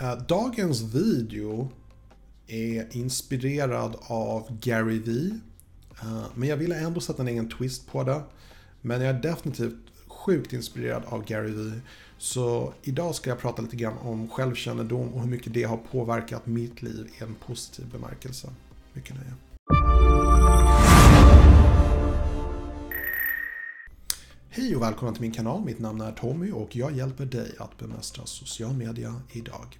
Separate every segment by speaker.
Speaker 1: Eh, dagens video är inspirerad av Gary Vee. Eh, men jag ville ändå sätta en egen twist på det. Men jag är definitivt sjukt inspirerad av Gary Vee. Så idag ska jag prata lite grann om självkännedom och hur mycket det har påverkat mitt liv i en positiv bemärkelse. Mycket nöje. Och välkommen till min kanal. Mitt namn är Tommy och jag hjälper dig att bemästra social media idag.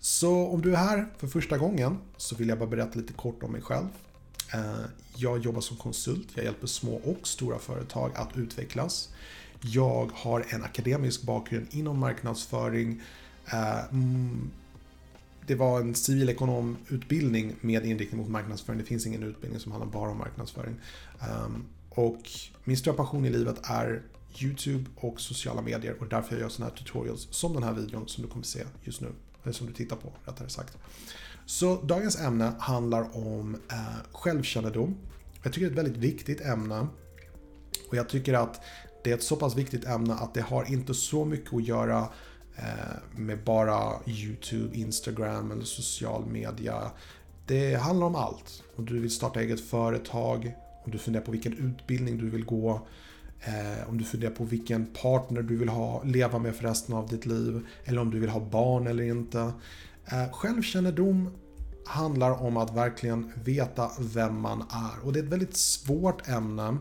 Speaker 1: Så om du är här för första gången så vill jag bara berätta lite kort om mig själv. Eh, jag jobbar som konsult. Jag hjälper små och stora företag att utvecklas. Jag har en akademisk bakgrund inom marknadsföring. Eh, mm, det var en civilekonomutbildning med inriktning mot marknadsföring. Det finns ingen utbildning som handlar bara om marknadsföring. Eh, och min stora passion i livet är YouTube och sociala medier och därför jag gör sådana här tutorials som den här videon som du kommer se just nu. Eller som du tittar på rättare sagt. Så dagens ämne handlar om eh, självkännedom. Jag tycker det är ett väldigt viktigt ämne. Och jag tycker att det är ett så pass viktigt ämne att det har inte så mycket att göra eh, med bara YouTube, Instagram eller social media. Det handlar om allt. Om du vill starta eget företag, om du funderar på vilken utbildning du vill gå, eh, om du funderar på vilken partner du vill ha, leva med för resten av ditt liv, eller om du vill ha barn eller inte. Eh, självkännedom handlar om att verkligen veta vem man är. Och det är ett väldigt svårt ämne.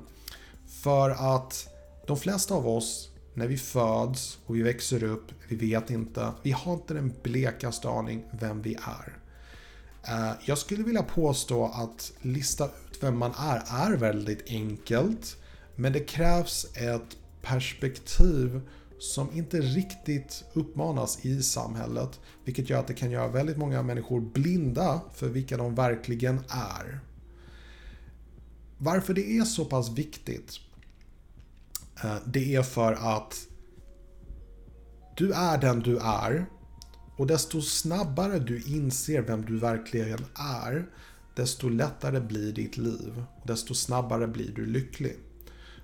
Speaker 1: För att de flesta av oss, när vi föds och vi växer upp, vi vet inte, vi har inte den blekaste aning vem vi är. Eh, jag skulle vilja påstå att lista ut vem man är är väldigt enkelt. Men det krävs ett perspektiv som inte riktigt uppmanas i samhället. Vilket gör att det kan göra väldigt många människor blinda för vilka de verkligen är. Varför det är så pass viktigt? Eh, det är för att du är den du är. Och desto snabbare du inser vem du verkligen är, desto lättare blir ditt liv. Desto snabbare blir du lycklig.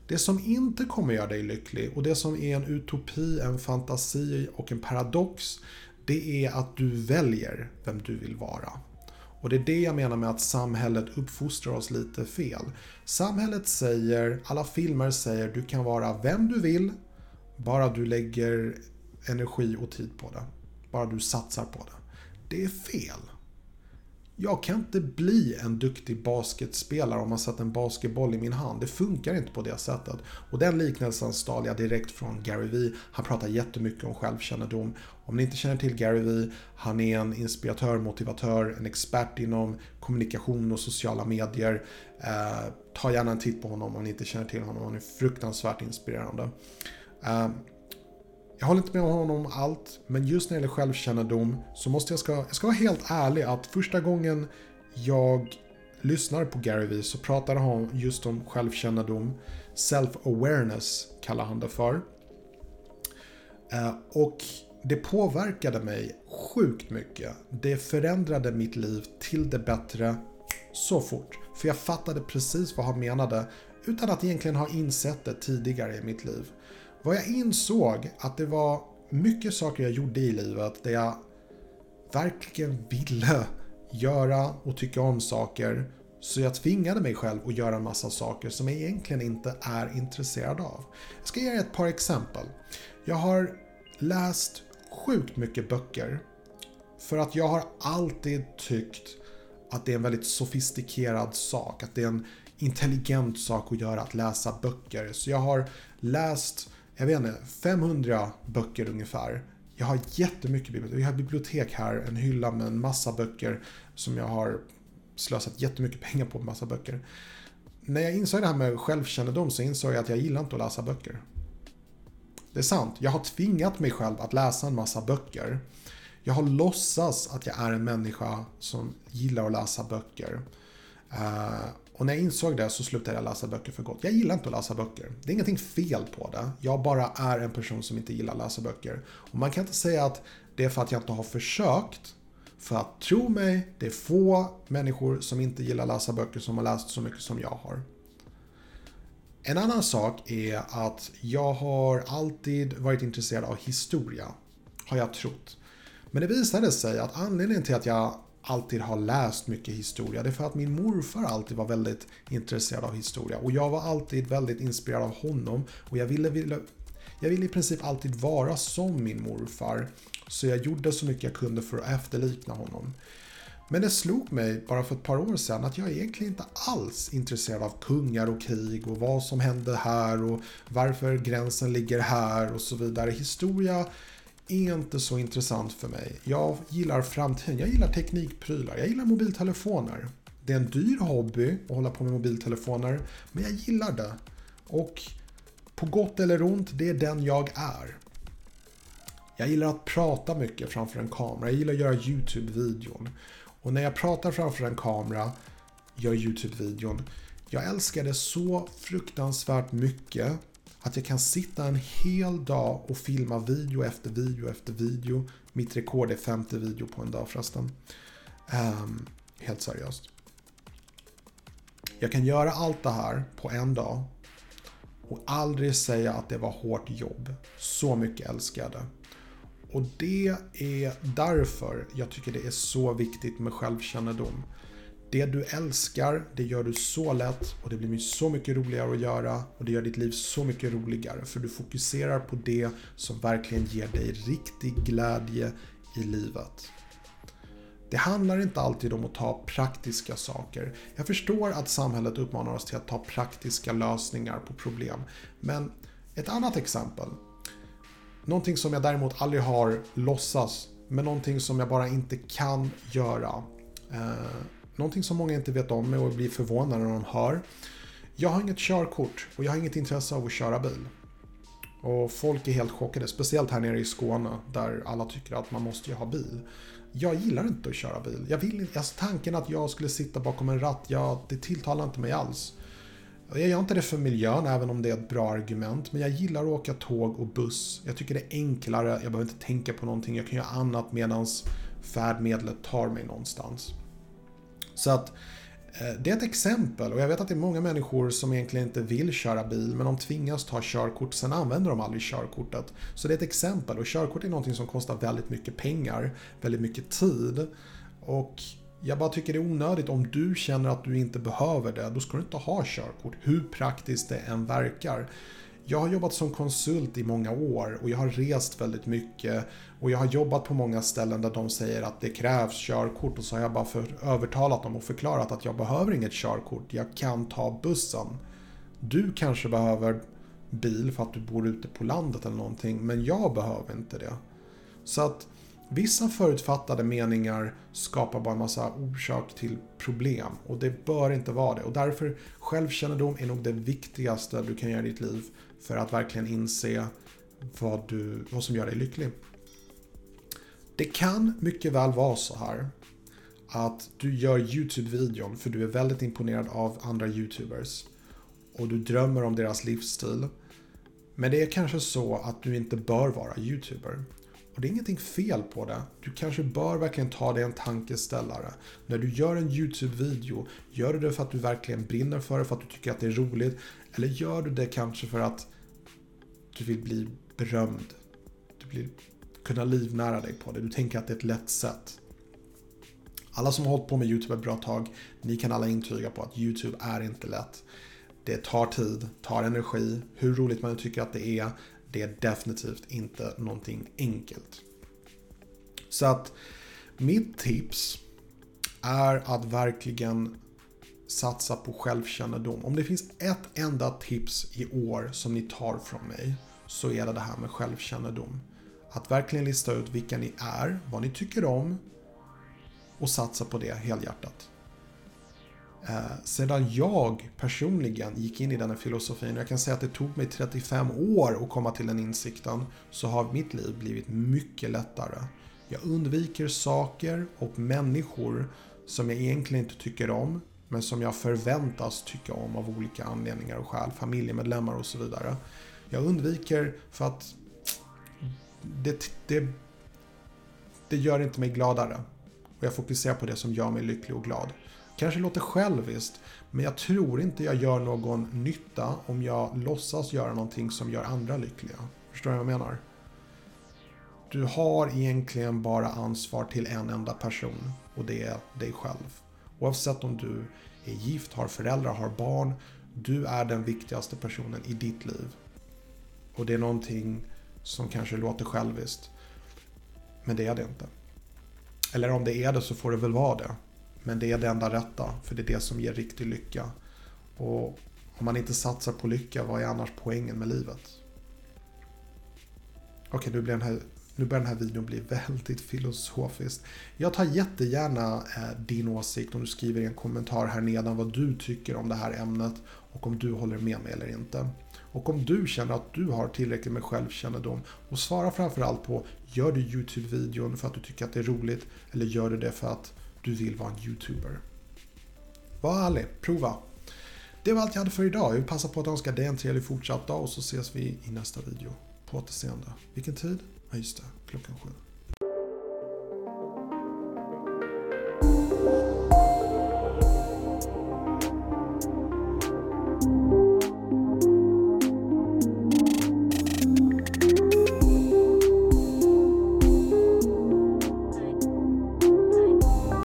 Speaker 1: Det som inte kommer göra dig lycklig och det som är en utopi, en fantasi och en paradox, det är att du väljer vem du vill vara. Och det är det jag menar med att samhället uppfostrar oss lite fel. Samhället säger, alla filmer säger, du kan vara vem du vill, bara du lägger energi och tid på det. Bara du satsar på det. Det är fel. Jag kan inte bli en duktig basketspelare om man sätter en basketboll i min hand. Det funkar inte på det sättet. Och den liknelsen stal jag direkt från Gary Vee. Han pratar jättemycket om självkännedom. Om ni inte känner till Gary Vee, han är en inspiratör, motivatör, en expert inom kommunikation och sociala medier. Eh, ta gärna en titt på honom om ni inte känner till honom. Han är fruktansvärt inspirerande. Eh, jag håller inte med honom om allt, men just när det gäller självkännedom så måste jag ska, jag ska vara helt ärlig att första gången jag lyssnar på Gary Vee så pratar han just om självkännedom. Self-awareness kallar han det för. Eh, och det påverkade mig sjukt mycket. Det förändrade mitt liv till det bättre så fort. För jag fattade precis vad han menade utan att egentligen ha insett det tidigare i mitt liv. Vad jag insåg att det var mycket saker jag gjorde i livet där jag verkligen ville göra och tycka om saker. Så jag tvingade mig själv att göra en massa saker som jag egentligen inte är intresserad av. Jag ska ge er ett par exempel. Jag har läst sjukt mycket böcker. För att jag har alltid tyckt att det är en väldigt sofistikerad sak. Att det är en intelligent sak att göra att läsa böcker. Så jag har läst jag vet inte, 500 böcker ungefär. Jag har jättemycket bibliotek. Vi har bibliotek här, en hylla med en massa böcker som jag har slösat jättemycket pengar på, massa böcker. När jag insåg det här med självkännedom så insåg jag att jag gillar inte att läsa böcker. Det är sant, jag har tvingat mig själv att läsa en massa böcker. Jag har låtsats att jag är en människa som gillar att läsa böcker. Uh, och när jag insåg det så slutade jag läsa böcker för gott. Jag gillar inte att läsa böcker. Det är ingenting fel på det. Jag bara är en person som inte gillar att läsa böcker. Och man kan inte säga att det är för att jag inte har försökt. För att tro mig, det är få människor som inte gillar att läsa böcker som har läst så mycket som jag har. En annan sak är att jag har alltid varit intresserad av historia. Har jag trott. Men det visade sig att anledningen till att jag alltid har läst mycket historia, det är för att min morfar alltid var väldigt intresserad av historia. Och jag var alltid väldigt inspirerad av honom. Och jag ville, ville, jag ville i princip alltid vara som min morfar. Så jag gjorde så mycket jag kunde för att efterlikna honom. Men det slog mig bara för ett par år sedan att jag egentligen inte alls intresserad av kungar och krig och vad som hände här och varför gränsen ligger här och så vidare. Historia är inte så intressant för mig. Jag gillar framtiden, jag gillar teknikprylar, jag gillar mobiltelefoner. Det är en dyr hobby att hålla på med mobiltelefoner, men jag gillar det. Och på gott eller ont, det är den jag är. Jag gillar att prata mycket framför en kamera, jag gillar att göra YouTube-videon. Och när jag pratar framför en kamera, gör YouTube-videon, jag älskar det så fruktansvärt mycket att jag kan sitta en hel dag och filma video efter video efter video. Mitt rekord är 50 video på en dag förresten. Um, helt seriöst. Jag kan göra allt det här på en dag och aldrig säga att det var hårt jobb. Så mycket älskar jag det. Och det är därför jag tycker det är så viktigt med självkännedom. Det du älskar, det gör du så lätt och det blir så mycket roligare att göra och det gör ditt liv så mycket roligare för du fokuserar på det som verkligen ger dig riktig glädje i livet. Det handlar inte alltid om att ta praktiska saker. Jag förstår att samhället uppmanar oss till att ta praktiska lösningar på problem. Men ett annat exempel. Någonting som jag däremot aldrig har låtsas, men någonting som jag bara inte kan göra. Eh, Någonting som många inte vet om och blir förvånade när de hör. Jag har inget körkort och jag har inget intresse av att köra bil. Och folk är helt chockade, speciellt här nere i Skåne där alla tycker att man måste ju ha bil. Jag gillar inte att köra bil. Jag vill alltså tanken att jag skulle sitta bakom en ratt, ja, det tilltalar inte mig alls. Jag gör inte det för miljön, även om det är ett bra argument. Men jag gillar att åka tåg och buss. Jag tycker det är enklare, jag behöver inte tänka på någonting. Jag kan göra annat medan färdmedlet tar mig någonstans. Så att eh, det är ett exempel och jag vet att det är många människor som egentligen inte vill köra bil men de tvingas ta körkort, sen använder de aldrig körkortet. Så det är ett exempel och körkort är någonting som kostar väldigt mycket pengar, väldigt mycket tid. Och jag bara tycker det är onödigt om du känner att du inte behöver det, då ska du inte ha körkort, hur praktiskt det än verkar. Jag har jobbat som konsult i många år och jag har rest väldigt mycket och jag har jobbat på många ställen där de säger att det krävs körkort och så har jag bara för, övertalat dem och förklarat att jag behöver inget körkort, jag kan ta bussen. Du kanske behöver bil för att du bor ute på landet eller någonting, men jag behöver inte det. Så att vissa förutfattade meningar skapar bara en massa orsak till problem och det bör inte vara det. Och därför självkännedom är nog det viktigaste du kan göra i ditt liv för att verkligen inse vad, du, vad som gör dig lycklig. Det kan mycket väl vara så här att du gör YouTube-videon för du är väldigt imponerad av andra YouTubers och du drömmer om deras livsstil. Men det är kanske så att du inte bör vara YouTuber. Och det är ingenting fel på det. Du kanske bör verkligen ta dig en tankeställare. När du gör en YouTube-video, gör du det för att du verkligen brinner för det, för att du tycker att det är roligt? Eller gör du det kanske för att du vill bli berömd? Du vill kunna livnära dig på det. Du tänker att det är ett lätt sätt. Alla som har hållit på med YouTube ett bra tag, ni kan alla intyga på att YouTube är inte lätt. Det tar tid, tar energi, hur roligt man tycker att det är, det är definitivt inte någonting enkelt. Så att mitt tips är att verkligen satsa på självkännedom. Om det finns ett enda tips i år som ni tar från mig så är det det här med självkännedom. Att verkligen lista ut vilka ni är, vad ni tycker om och satsa på det helhjärtat. Eh, sedan jag personligen gick in i den här filosofin, och jag kan säga att det tog mig 35 år att komma till den insikten, så har mitt liv blivit mycket lättare. Jag undviker saker och människor som jag egentligen inte tycker om, men som jag förväntas tycka om av olika anledningar och skäl, familjemedlemmar och så vidare. Jag undviker för att det, det, det gör inte mig gladare. Och jag fokuserar på det som gör mig lycklig och glad. Kanske låter själviskt, men jag tror inte jag gör någon nytta om jag låtsas göra någonting som gör andra lyckliga. Förstår du vad jag menar? Du har egentligen bara ansvar till en enda person och det är dig själv. Oavsett om du är gift, har föräldrar, har barn. Du är den viktigaste personen i ditt liv. Och det är någonting som kanske låter själviskt. Men det är det inte. Eller om det är det så får det väl vara det. Men det är det enda rätta, för det är det som ger riktig lycka. Och om man inte satsar på lycka, vad är annars poängen med livet? Okej, nu, blir den här, nu börjar den här videon bli väldigt filosofisk. Jag tar jättegärna eh, din åsikt om du skriver i en kommentar här nedan vad du tycker om det här ämnet och om du håller med mig eller inte. Och om du känner att du har tillräckligt med självkännedom och svara framförallt på Gör du YouTube-videon för att du tycker att det är roligt eller gör du det för att du vill vara en YouTuber? Var ärlig, prova. Det var allt jag hade för idag. Jag vill passa på att önska dig en trevlig fortsatt dag och så ses vi i nästa video. På återseende. Vilken tid? Ja just det, klockan sju.